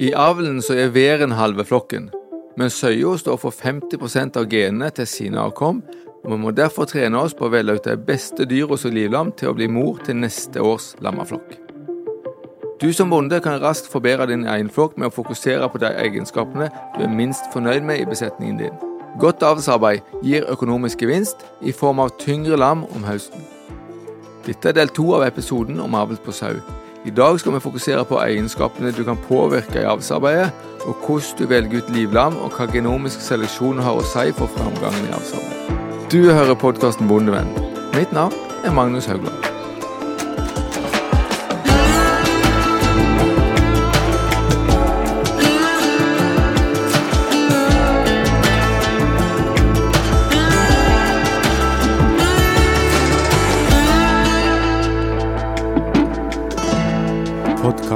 I avlen så er væren halve flokken, men søya står for 50% av genene til sine avkom, og vi må derfor trene oss på å velge ut de beste dyra som livlam til å bli mor til neste års lammeflokk. Du som bonde kan raskt forbedre din egen flokk med å fokusere på de egenskapene du er minst fornøyd med i besetningen din. Godt avlsarbeid gir økonomisk gevinst i form av tyngre lam om høsten. Dette er del to av episoden om avl på sau. I dag skal vi fokusere på egenskapene du kan påvirke i avlsarbeidet, og hvordan du velger ut livlam, og hva genomisk seleksjon har å si for framgangen i avlsarbeidet. Du hører podkasten Bondevenn. Mitt navn er Magnus Haugland.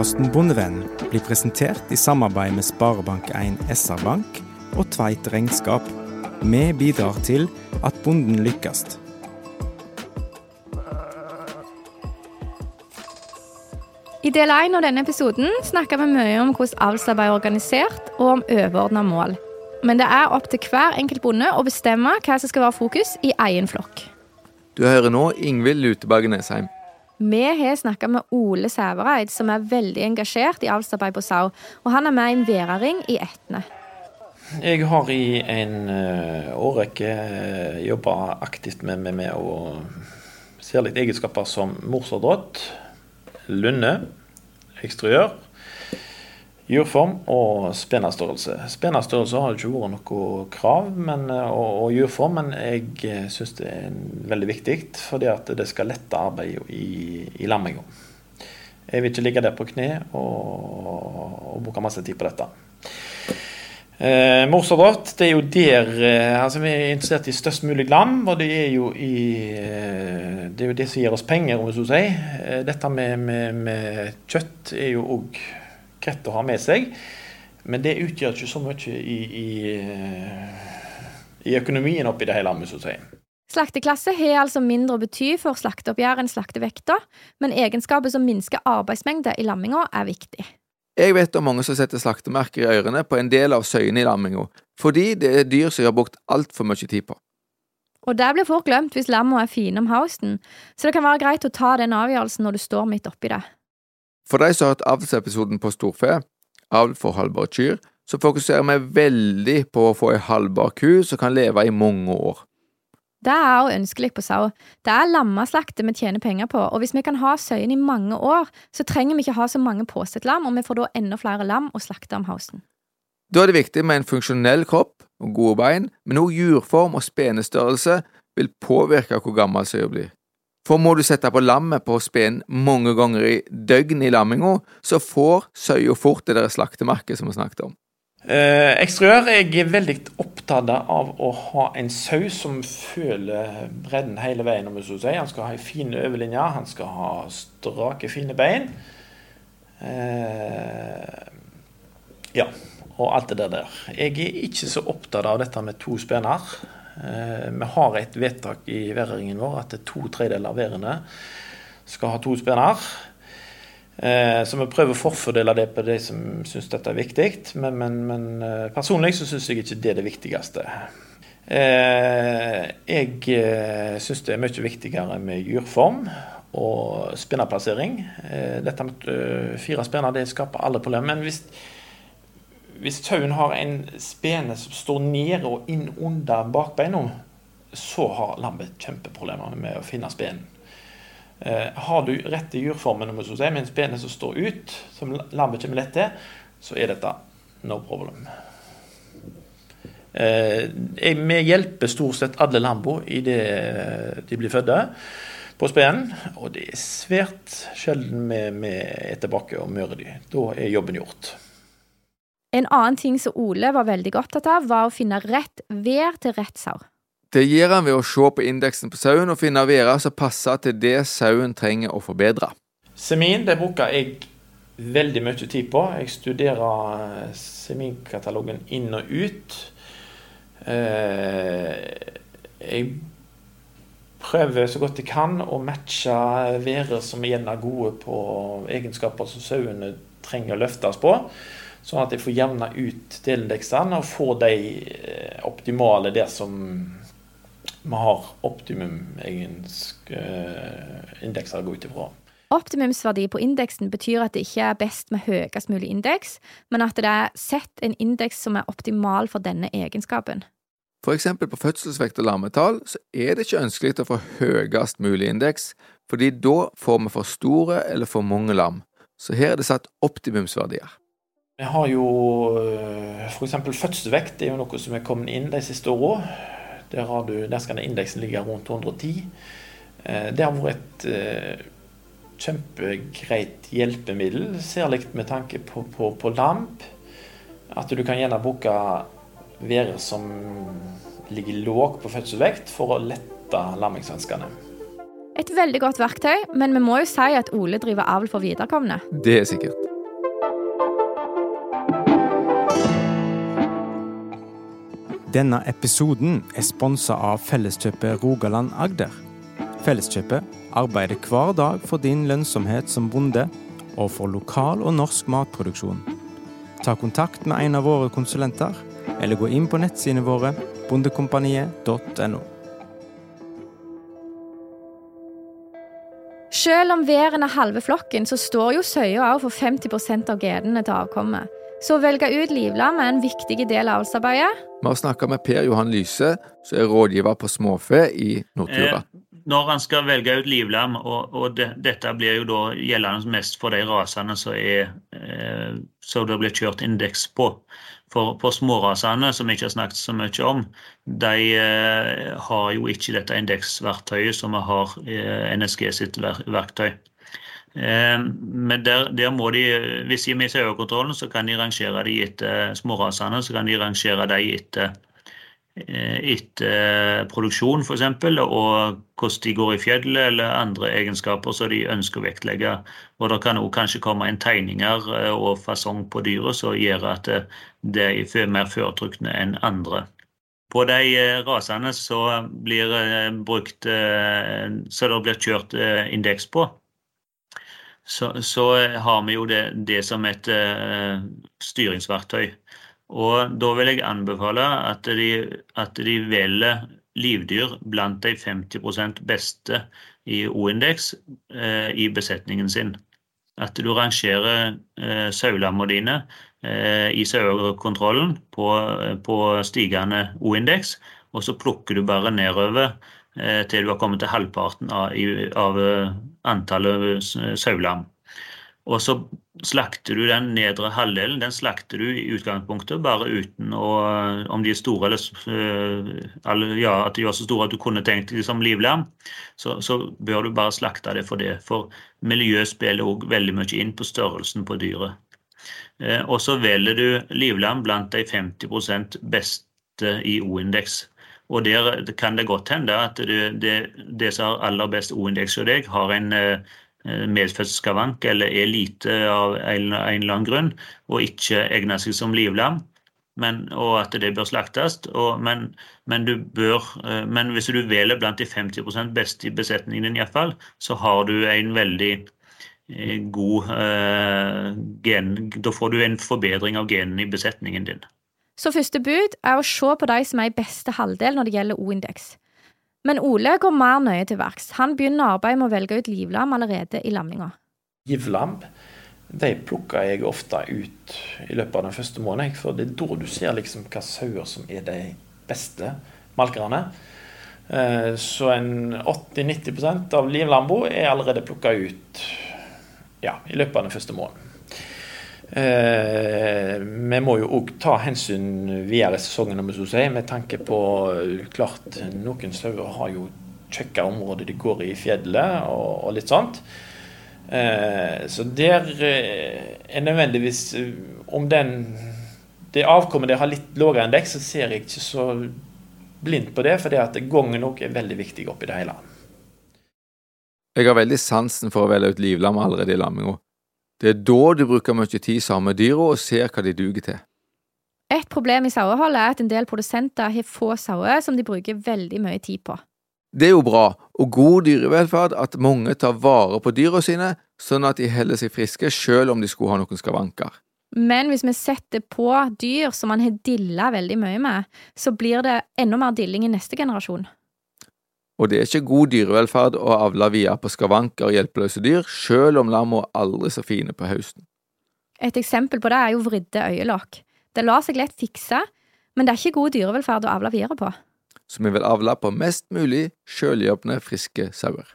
Podkasten Bondevennen blir presentert i samarbeid med Sparebank1 SR-Bank og Tveit Regnskap. Vi bidrar til at bonden lykkes. I del 1 av denne episoden snakker vi mye om hvordan avlsarbeid er organisert, og om overordna mål. Men det er opp til hver enkelt bonde å bestemme hva som skal være fokus i egen flokk. Du hører nå Ingvild Luteberg Nesheim. Vi har snakka med Ole Sævereid, som er veldig engasjert i avlsarbeid på sau. Og han er med i en væraring i Etne. Jeg har i en uh, årrekke uh, jobba aktivt med, med, med å litt egenskaper som morsordrott, lunde, ekstruør, jurform og spenastørrelse. Spenastørrelse har ikke vært noe krav men, og, og jurform, men jeg syns det er veldig viktig fordi at det skal lette arbeidet i, i lamminga. Jeg vil ikke ligge der på kne og, og bruke masse tid på dette. Eh, Morsavrat, det er jo der eh, altså Vi er interessert i størst mulig lam. Og det er jo, i, eh, det, er jo det som gir oss penger, om jeg så sier. Eh, dette med, med, med, kjøtt er jo òg greit å ha med seg. Men det utgjør ikke så mye i, i, i økonomien oppi det hele, jeg så si. Slakteklasse har altså mindre å bety for slakteoppgjør enn slaktevekta, men egenskaper som minsker arbeidsmengde i lamminga, er viktig. Jeg vet om mange som setter slaktemerker i ørene på en del av søyene i lamminga, fordi det er dyr som de har brukt altfor mye tid på. Og det blir fort glemt hvis lamma er fine om høsten, så det kan være greit å ta den avgjørelsen når du står midt oppi det. For de som har hørt avlsepisoden på storfe, avl for halvbare kyr, så fokuserer vi veldig på å få ei halvbar ku som kan leve i mange år. Det er også ønskelig på sau. Det er lammeslakte vi tjener penger på, og hvis vi kan ha søyen i mange år, så trenger vi ikke ha så mange påsett lam, og vi får da enda flere lam å slakte om høsten. Da er det viktig med en funksjonell kropp og gode bein, men også jurform og spenestørrelse vil påvirke hvor gammel søya blir. For må du sette på lammet på spen mange ganger i døgn i lamminga, så får søya fort det der slaktemerket som vi snakket om. Eh, eksteriør Jeg er veldig opptatt av å ha en sau som føler bredden hele veien. om si. Han skal ha en fin overlinje, han skal ha strake, fine bein. Eh, ja, og alt det der. Jeg er ikke så opptatt av dette med to spenner. Eh, vi har et vedtak i værringen vår at to tredjedeler av værene skal ha to spenner. Eh, så vi prøver å forfordele det på de som syns dette er viktig. Men, men, men eh, personlig så syns jeg ikke det er det viktigste. Jeg syns det er mye viktigere med jurform og spenneplassering. Eh, dette med fire spinner det skaper alle problemer. Men hvis, hvis sauen har en spene som står nede og inn under bakbeina, så har lammet kjempeproblemer med å finne spenen. Eh, har du rette jurformen om si, med en spene som står ut, som lammet kommer lett til, så er dette no problem. Eh, vi hjelper stort sett alle lambo idet de blir fødte på spenen. Og det er svært sjelden vi er tilbake og mører dem. Da er jobben gjort. En annen ting som Ole var veldig opptatt av, var å finne rett vær til rett sau. Det gir han ved å se på indeksen på sauen og finne værer som passer til det sauen trenger å forbedre. Semin det bruker jeg veldig mye tid på. Jeg studerer seminkatalogen inn og ut. Eh, jeg prøver så godt jeg kan å matche værer som igjen er gode på egenskaper som sauene trenger å løftes på. Sånn at jeg får jevna ut delindeksene og får de eh, optimale der som vi har optimum-indekser å gå ut ifra. Optimumsverdi på indeksen betyr at det ikke er best med høyest mulig indeks, men at det er sett en indeks som er optimal for denne egenskapen. For eksempel på fødselsvekt og lammetall så er det ikke ønskelig å få høyest mulig indeks, fordi da får vi for store eller for mange lam. Så her er det satt optimumsverdier. Vi har jo eh, f.eks. fødselsvekt, det er jo noe som er kommet inn de siste åra. Der, der, skal indeksen ligge rundt 110. Eh, det har vært et eh, kjempegreit hjelpemiddel, særlig med tanke på, på, på lamp. At du kan gjerne booke værer som ligger lågt på fødselsvekt, for å lette lammingsvanskene. Et veldig godt verktøy, men vi må jo si at Ole driver avl for viderekomne. Det er sikkert. Denne episoden er sponsa av Felleskjøpet Rogaland Agder. Felleskjøpet arbeider hver dag for din lønnsomhet som bonde, og for lokal og norsk matproduksjon. Ta kontakt med en av våre konsulenter, eller gå inn på nettsidene våre bondekompaniet.no. Selv om væren er halve flokken, så står jo søya òg for 50% av gedene til avkommet. Så å velge ut livlam er en viktig del av avlsarbeidet. Vi har snakka med Per Johan Lyse, som er rådgiver på småfe i Nortura. Eh, når han skal velge ut livlam, og, og det, dette blir jo da gjeldende mest for de rasene som er eh, som det blir kjørt indeks på. For, på smårasene, som vi ikke har snakket så mye om, de eh, har jo ikke dette indeksverktøyet som vi har eh, NSG sitt verktøy. Eh, men der, der, må de, Hvis de mister sauekontrollen, så kan de rangere de etter smårasene. Så kan de rangere de etter Eh, etter produksjon f.eks., og hvordan de går i fjellet eller andre egenskaper som de ønsker å vektlegge. Og Det kan også kanskje komme inn tegninger eh, og fasong på dyret som gjør at de er mer foretrukne enn andre. På de rasene så blir brukt så det blir kjørt indeks på, så, så har vi jo det, det som et styringsverktøy. Og da vil jeg anbefale at de, at de velger livdyr blant de 50% beste i O-indeks uh, i besetningen sin. At du rangerer eh, sauelammene dine eh, i sauekontrollen på, på stigende O-indeks, og så plukker du bare nedover eh, til du har kommet til halvparten av, av eh, antallet sauelam. Og så slakter du den nedre halvdelen. Den slakter du i utgangspunktet bare uten å Om de er store eller, ja, at de er så store at du kunne tenkt deg som livlam, så, så, bør du bare slakte det for det. For miljøet spiller òg veldig mye inn på størrelsen på dyret. Eh, og så velger du livlam blant de 50% beste i O-indeks. Og der kan det godt hende at det, som har aller best O-indeks hos deg, har en eh, medfødt skavank eller er lite av en, eller annen grunn og ikke egner seg som livlam, men, og at det bør slaktes. Og, men, men, bør, eh, men, hvis du velger blant de 50% beste i besetningen din, i fall, så har du en veldig eh, god eh, gen Da får du en forbedring av genene i besetningen din. Så første bud er å se på de som er i beste halvdel når det gjelder O-indeks. Men Ole går mer nøye til verks. Han begynner arbeidet med å velge ut livlam allerede i lamninga. Givlam de plukker jeg ofte ut i løpet av den første måneden. For det er da du ser liksom hva sauer som er de beste malkerne. Eh, så en 80-90% av livlambo er allerede plukka ut ja, i løpet av den første måneden. Eh, vi må jo òg ta hensyn videre i sesongen om si, med tanke på klart Noen sauer har jo kjekke områder de går i fjellet og, og litt sånt. Eh, så der eh, er nødvendigvis Om den det avkommet der har litt lavere deg så ser jeg ikke så blindt på det, for det at gangen òg er veldig viktig oppi det hele. Jeg har veldig sansen for å velge ut livlam allerede i lamminga. Det er da du bruker mye tid sammen med dyra og ser hva de duger til. Et problem i saueholdet er at en del produsenter har få sauer som de bruker veldig mye tid på. Det er jo bra, og god dyrevelferd at mange tar vare på dyra sine, sånn at de holder seg friske selv om de skulle ha noen skavanker. Men hvis vi setter på dyr som man har dilla veldig mye med, så blir det enda mer dilling i neste generasjon. Og det er ikke god dyrevelferd å avle via på skavanker og hjelpeløse dyr, selv om lam er aldri så fine på høsten. Et eksempel på det er jo vridde øyelokk. Det lar seg lett fikse, men det er ikke god dyrevelferd å avle videre på. Så vi vil avle på mest mulig selvhjulpne, friske sauer.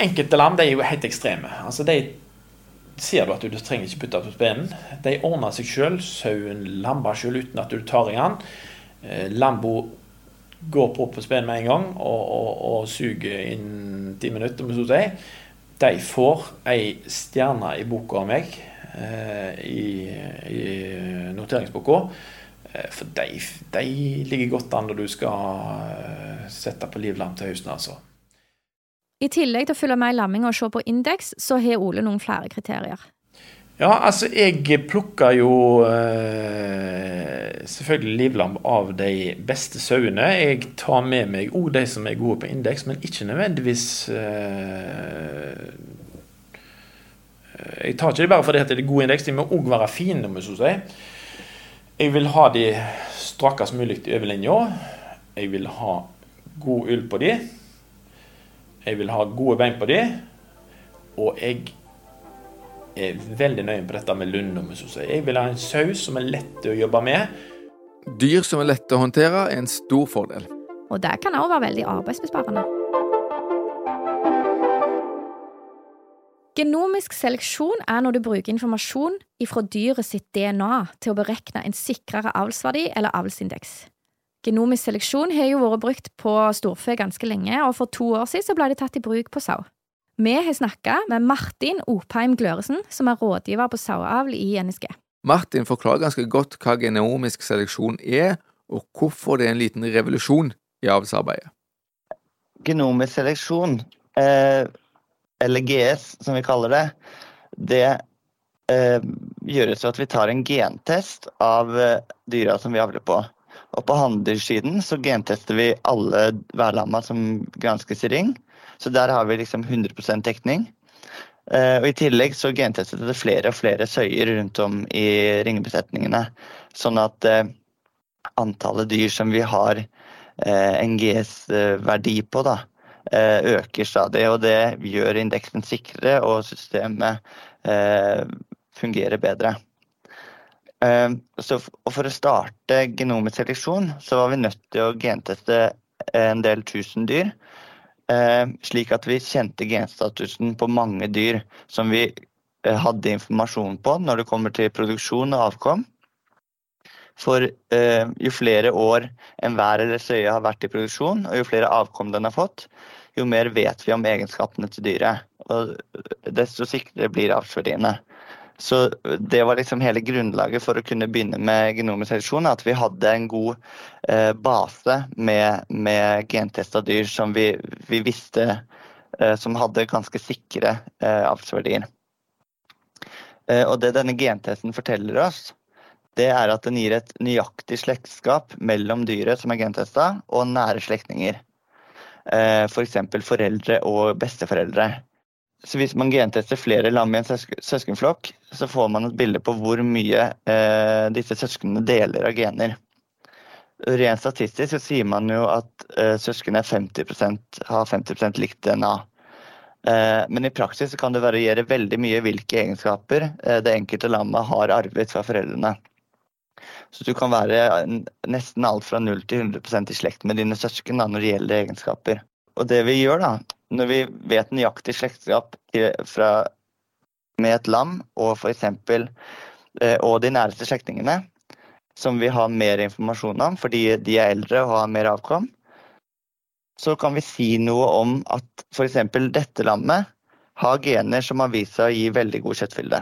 Enkelte lam er jo helt ekstreme. Altså de ser du at du trenger ikke putte på spenen. De ordner seg sjøl. Sauen lammer sjøl uten at du tar i den. Eh, Lambo går på på spenn med en gang og, og, og suger inn ti minutter, om så å si. De får ei stjerne i boka av meg, eh, i, i noteringsboka. Eh, for de, de, ligger godt an når du skal eh, sette på livlam til høsten, altså. I tillegg til å følge med i lamminga og se på indeks, så har Ole noen flere kriterier. Ja, altså jeg plukker jo eh, selvfølgelig livlam av de beste sauene. Jeg tar med meg òg de som er gode på indeks, men ikke nødvendigvis eh, Jeg tar ikke det bare fordi det er gode indeks, de må òg være fine, om jeg si. Jeg vil ha de strakkest mulig i overlinja. Jeg vil ha god ull på de. Jeg vil ha gode bein på de. Og jeg er veldig nøye på dette med lundnummer. Jeg vil ha en saus som er lett å jobbe med. Dyr som er lette å håndtere, er en stor fordel. Og det kan også være veldig arbeidsbesparende. Genomisk seleksjon er når du bruker informasjon fra dyret sitt DNA til å berekne en sikrere avlsverdi eller avlsindeks. Genomisk seleksjon har jo vært brukt på storfe ganske lenge, og for to år siden ble det tatt i bruk på sau. Vi har snakka med Martin Opheim Gløresen, som er rådgiver på saueavl i NSG. Martin forklarer ganske godt hva genomisk seleksjon er, og hvorfor det er en liten revolusjon i avlsarbeidet. Genomisk seleksjon, eh, eller GS som vi kaller det, det eh, gjøres ved at vi tar en gentest av eh, dyra som vi avler på. Og på handelssiden så gentester vi alle værlamma som granskes i ring. Så der har vi liksom 100 dekning. Eh, og I tillegg så gentestet det flere og flere søyer rundt om i ringbesetningene. Sånn at eh, antallet dyr som vi har eh, en GS-verdi på, da, øker stadig. Og det gjør indeksen sikrere, og systemet fungerer bedre. Så for å starte genomisk seleksjon, så var vi nødt til å genteste en del tusen dyr. Eh, slik at vi kjente genstatusen på mange dyr som vi eh, hadde informasjon på når det kommer til produksjon og avkom. For eh, jo flere år enhver eller søye har vært i produksjon, og jo flere avkom den har fått, jo mer vet vi om egenskapene til dyret. Og desto sikrere blir avlsverdiene. Så det var liksom hele grunnlaget for å kunne begynne med genomisk seleksjon. At vi hadde en god eh, base med, med gentesta dyr som vi, vi visste eh, som hadde ganske sikre eh, avlsverdier. Eh, og det denne gentesten forteller oss, det er at den gir et nøyaktig slektskap mellom dyret som er gentesta, og nære slektninger. Eh, F.eks. For foreldre og besteforeldre. Så hvis man gentester flere lam i en søskenflokk, så får man et bilde på hvor mye eh, disse søsknene deler av gener. Rent statistisk så sier man jo at eh, søsken 50% har 50% likt DNA. Eh, men i praksis kan det variere veldig mye hvilke egenskaper eh, det enkelte lammet har arvet fra foreldrene. Så du kan være nesten alt fra 0 til 100% i slekt med dine søsken da, når det gjelder egenskaper. Og det vi gjør da, når vi vet nøyaktig slektskap fra, med et lam og f.eks. Eh, og de næreste slektningene, som vi har mer informasjon om fordi de er eldre og har mer avkom, så kan vi si noe om at f.eks. dette lammet har gener som har vist seg å gi veldig god kjøttfylde.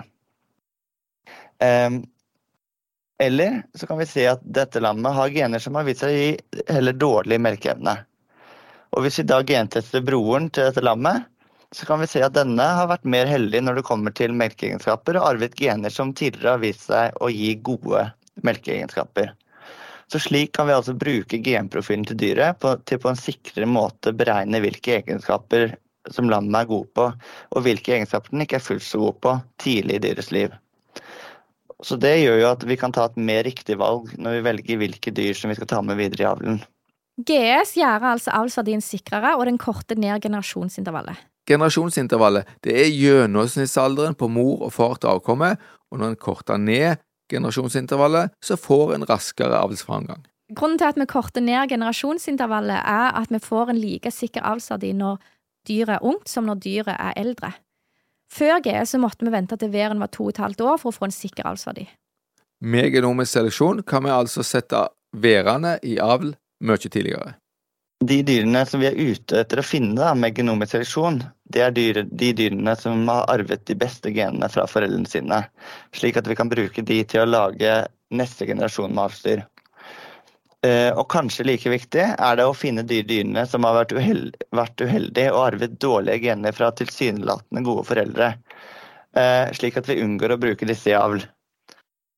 Eller så kan vi si at dette lammet har gener som har vist seg å gi heller dårlig melkeevne. Og hvis vi da gentester broren til dette lammet, så kan vi se at denne har vært mer heldig når det kommer til melkeegenskaper, og arvet gener som tidligere har vist seg å gi gode melkeegenskaper. Så slik kan vi altså bruke genprofilen til dyret på, til på en sikrere måte beregne hvilke egenskaper som lammet er god på, og hvilke egenskaper den ikke er fullt så god på tidlig i dyrets liv. så det gjør jo at vi kan ta et mer riktig valg når vi velger hvilke dyr som vi skal ta med videre i avlen. GS gjør altså avlsverdien sikrere, og den korter ned generasjonsintervallet. Generasjonsintervallet det er gjennomsnittsalderen på mor og far til avkommet, og når en korter ned generasjonsintervallet, så får en raskere avlsframgang. Grunnen til at vi korter ned generasjonsintervallet, er at vi får en like sikker avlsverdi når dyret er ungt som når dyret er eldre. Før GS så måtte vi vente til væren var to og et halvt år for å få en sikker avlsverdi. Med genomisk seleksjon kan vi altså sette værene i avl mye tidligere. De dyrene som vi er ute etter å finne med genomisk seleksjon, det er dyre, de dyrene som har arvet de beste genene fra foreldrene sine, slik at vi kan bruke de til å lage neste generasjon med avlsdyr. Eh, og kanskje like viktig er det å finne de dyrene som har vært, uheld, vært uheldige og arvet dårlige gener fra tilsynelatende gode foreldre, eh, slik at vi unngår å bruke disse i avl.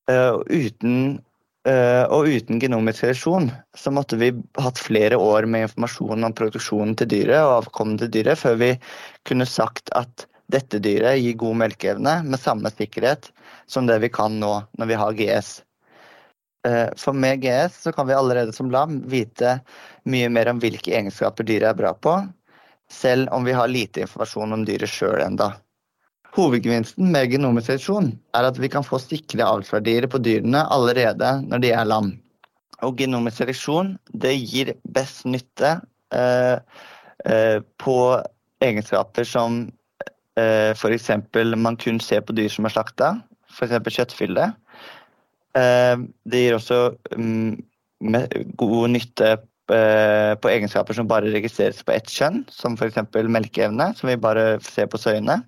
Eh, uten, og uten genomisk seleksjon så måtte vi hatt flere år med informasjon om produksjonen til dyret og avkommet til dyret før vi kunne sagt at dette dyret gir god melkeevne med samme sikkerhet som det vi kan nå når vi har GS. Eh, for med GS så kan vi allerede som lam vite mye mer om hvilke egenskaper dyret er bra på, selv om vi har lite informasjon om dyret sjøl enda. Hovedgevinsten med genomisk er at vi kan få sikre avlsverdier på dyrene allerede når de er lam. Og genomisk det gir best nytte eh, eh, på egenskaper som eh, f.eks. man kun ser på dyr som er slakta, f.eks. kjøttfylle. Eh, det gir også mm, god nytte eh, på egenskaper som bare registreres på ett kjønn, som f.eks. melkeevne, som vi bare ser på søyene.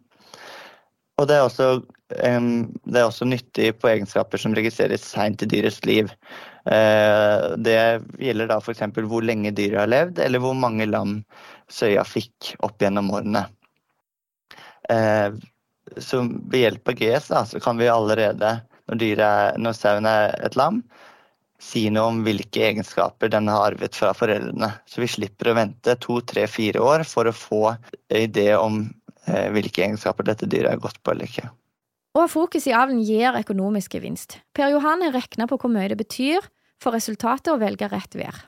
Og det er, også, det er også nyttig på egenskaper som registreres seint i dyrets liv. Uh, det gjelder da f.eks. hvor lenge dyret har levd, eller hvor mange lam søya fikk opp gjennom årene. Så ved hjelp av GS da, så kan vi allerede når, dyret, når sauen er et lam, si noe om hvilke egenskaper den har arvet fra foreldrene. Så vi slipper å vente to, tre, fire år for å få idé om hvilke egenskaper dette dyret er godt på eller ikke. Å ha fokus i avlen gir økonomisk gevinst. Per Johan har regna på hvor mye det betyr for resultatet å velge rett vær.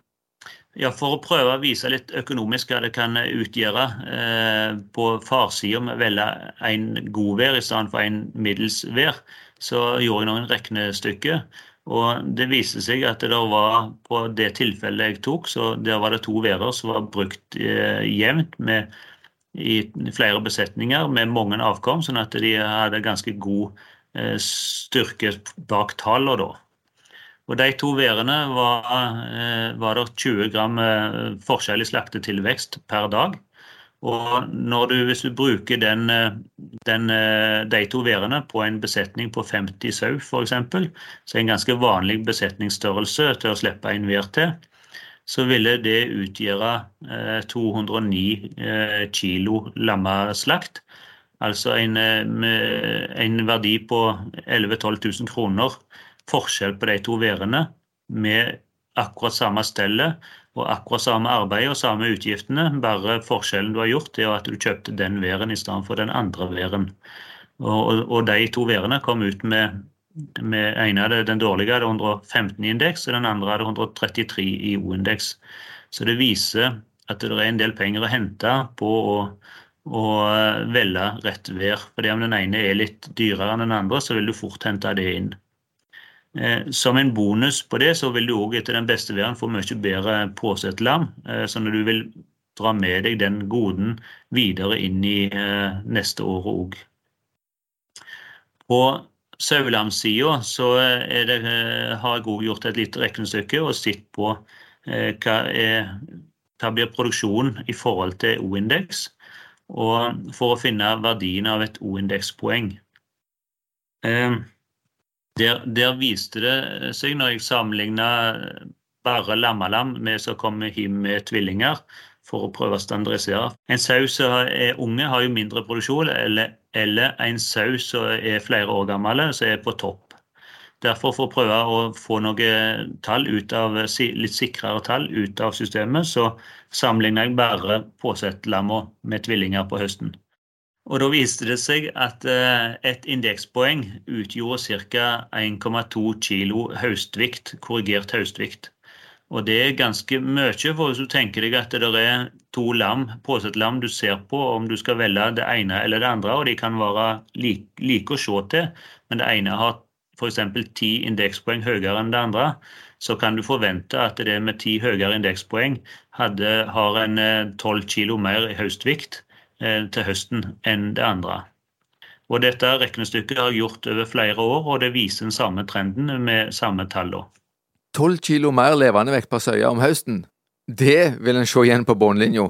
Ja, For å prøve å vise litt økonomisk hva det kan utgjøre eh, på farsida med å velge en god vær i stedet for en middels vær, så gjorde jeg noen regnestykker. Og det viste seg at det var på det tilfellet jeg tok, så der var det to værer som var brukt eh, jevnt med, i flere besetninger med mange avkom, sånn at de hadde ganske god eh, styrke bak tallene da. Og De to værene var, eh, var det 20 gram forskjell forskjellig slaktetilvekst per dag. Og du, hvis du bruker den, eh, den, eh, de to værene på en besetning på 50 sau f.eks., så er en ganske vanlig besetningsstørrelse til å slippe en vær til, så ville det utgjøre 209 eh, kilo lammeslakt. Altså en, en verdi på 11 000-12 000 kroner forskjell på de to værene med akkurat samme stellet og akkurat samme arbeid og samme utgiftene. Bare forskjellen du har gjort, er at du kjøpte den væren i stedet for den andre væren. Og, og, de to værene kom ut med, med ene hadde den dårlige hadde 115 i indeks, og den andre hadde 133 i O-indeks. Så det viser at det er en del penger å hente på å, å velge rett vær. Fordi om den ene er litt dyrere enn den andre, så vil du fort hente det inn. Eh, som en bonus på det, så vil du òg etter den beste væren få mye bedre påsett lam. Eh, så når du vil dra med deg den goden videre inn i eh, neste år òg. På sauelamssida så det, har jeg gjort et lite regnestykke og sett på hva, er, hva blir produksjonen i forhold til O-indeks, for å finne verdien av et O-indekspoeng. Der, der, viste det seg, når jeg sammenligna bare lammelam med som kommer hjem med tvillinger, for å prøve å standardisere. En sau som er unge, har jo mindre produksjon, eller, eller en sau som er flere år gammel, som er på topp. Derfor, for å prøve å få noen tall ut av, litt sikrere tall ut av systemet, så sammenligner jeg bare påsettlamma med tvillinger på høsten. Og Da viste det seg at eh, et indekspoeng utgjorde ca. 1,2 kg høstvikt, korrigert høstvikt. Og det er ganske mye, for hvis du tenker deg at det er to lam, påsett-lam du ser på om du skal velge det ene eller det andre, og de kan være like, like å se til, men det ene har f.eks. ti indekspoeng høyere enn det andre, så kan du forvente at det med ti høyere indekspoeng har en 12 kilo mer i høstvikt eh, til høsten enn det andre. Og Dette regnestykket har jeg gjort over flere år, og det viser den samme trenden med samme tallene. 12 kilo mer levende vekt per søye om høsten. Det vil en se igjen på bunnlinja.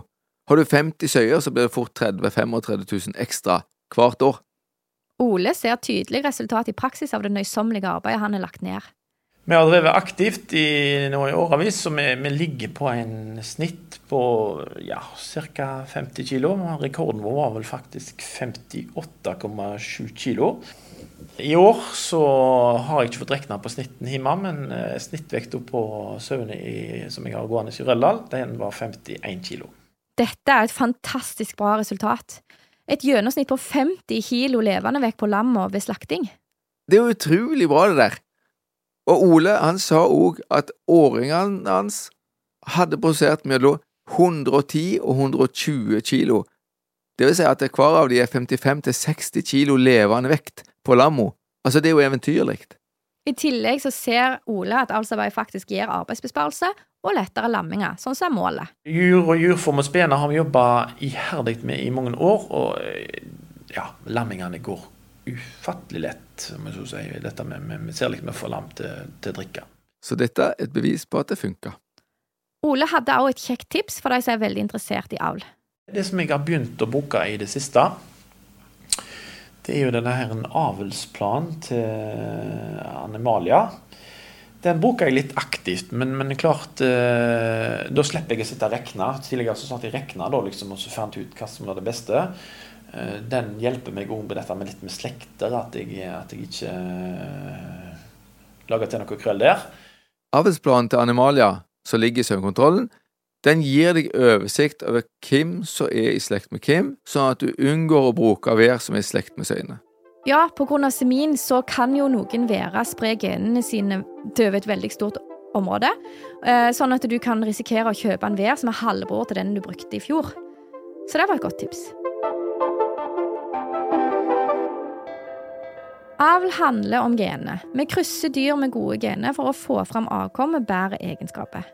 Har du 50 søyer, så blir det fort 30 35 000 ekstra hvert år. Ole ser tydelig resultat i praksis av det nøysommelige arbeidet han har lagt ned. Vi har drevet aktivt i, noen i årevis, så vi, vi, ligger på en snitt på ja, ca. 50 kg. Rekorden vår var vel faktisk 58,7 kg. I år så har jeg ikke fått regna på snitten hjemme, men eh, snittvekta på sauene som jeg har gående i Røldal, den var 51 kilo. Dette er et fantastisk bra resultat. Et gjennomsnitt på 50 kilo levende vekk på lamma ved slakting. Det er jo utrolig bra, det der. Og Ole han sa òg at åringene hans hadde produsert mellom 110 og 120 kilo. Det vil si at hver av de er 55–60 kilo levende vekt på lammo. Altså, det er jo eventyrlig. I tillegg så ser Ole at avlsarbeid faktisk gir arbeidsbesparelse og lettere lamminger, sånn som er målet. Jur og jurform og spener har vi jobba iherdig med i mange år, og ja, lammingene går ufattelig lett. om jeg si, dette med, med, med Særlig med å få lam til, til drikke. Så dette er et bevis på at det funker. Ole hadde også et kjekt tips for de som er veldig interessert i avl. Det som jeg har begynt å bruke i det siste, det er jo denne her en avlsplan til Animalia. Den bruker jeg litt aktivt, men, men klart eh, Da slipper jeg å sitte og regne. Tidligere så satt jeg regna liksom, og så fant ut hva som var det beste. Eh, den hjelper meg òg med dette med litt med slekter, at jeg, at jeg ikke eh, lager til noe krøll der. Avlsplanen til Animalia, som ligger i søvnkontrollen, den gir deg oversikt over hvem som er i slekt med hvem, sånn at du unngår å bruke hver som er i slekt med søyne. Ja, pga. semin så kan jo noen være spre genene sine over et veldig stort område, eh, sånn at du kan risikere å kjøpe en vær som er halvbror til den du brukte i fjor. Så det var et godt tips. Avl handler om genene. Vi krysser dyr med gode gener for å få fram avkom med bedre egenskaper.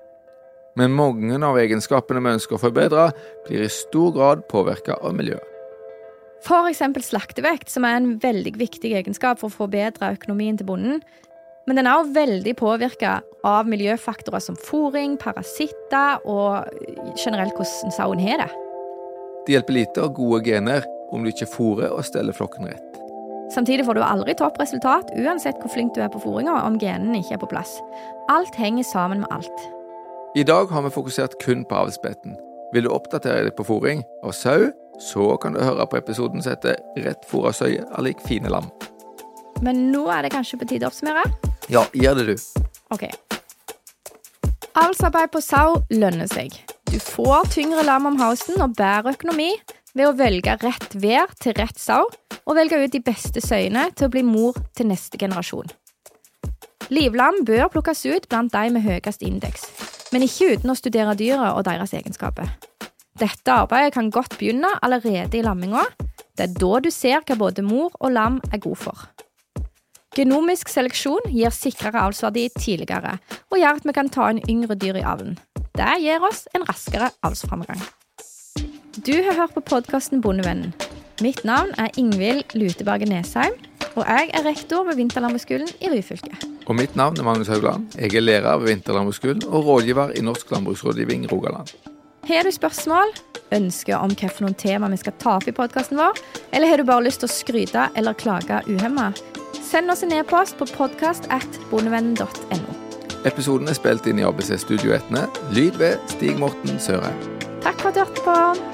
Men mange av egenskapene vi ønsker å forbedre, blir i stor grad påvirka av miljøet. F.eks. slaktevekt, som er en veldig viktig egenskap for å forbedre økonomien til bonden. Men den er også veldig påvirka av miljøfaktorer som fòring, parasitter og generelt hvordan sauen har det. Det hjelper lite å ha gode gener om du ikke fôrer og steller flokken rett. Samtidig får du aldri toppresultat uansett hvor flink du er på fôringa om genene ikke er på plass. Alt henger sammen med alt. I dag har vi fokusert kun på avlsbeten. Vil du oppdatere deg på fòring av sau, så kan du høre på episoden som heter 'Rett av søye er lik fine lam'. Men nå er det kanskje på tide å oppsummere? Ja, gjør det, du. Ok. Avlsarbeid på sau lønner seg. Du får tyngre lam om halsen og bedre økonomi ved å velge rett vær til rett sau og velge ut de beste søyene til å bli mor til neste generasjon. Livlam bør plukkes ut blant de med høyest indeks, men ikke uten å studere dyret og deres egenskaper. Dette arbeidet kan godt begynne allerede i lamminga. Det er da du ser hva både mor og lam er god for. Genomisk seleksjon gir sikrere avlsverdi tidligere, og gjør at vi kan ta inn yngre dyr i avlen. Det gir oss en raskere avlsframgang. Du har hørt på podkasten Bondevennen. Mitt navn er Ingvild Luteberget Nesheim, og jeg er rektor ved Vinterlandbruksskolen i Ryfylke. Og mitt navn er Magnus Haugland. Jeg er lærer ved Vinterlandbruksskolen og rådgiver i Norsk landbruksrådgivning Rogaland. Har du spørsmål, ønsker om hvilke tema vi skal ta opp i podkasten vår, eller har du bare lyst til å skryte eller klage uhemma, send oss en e-post på podkast.bondevennen.no. Episoden er spilt inn i ABC Studio Etne. Lyd ved Stig Morten Sørheim. Takk for at du hørte på.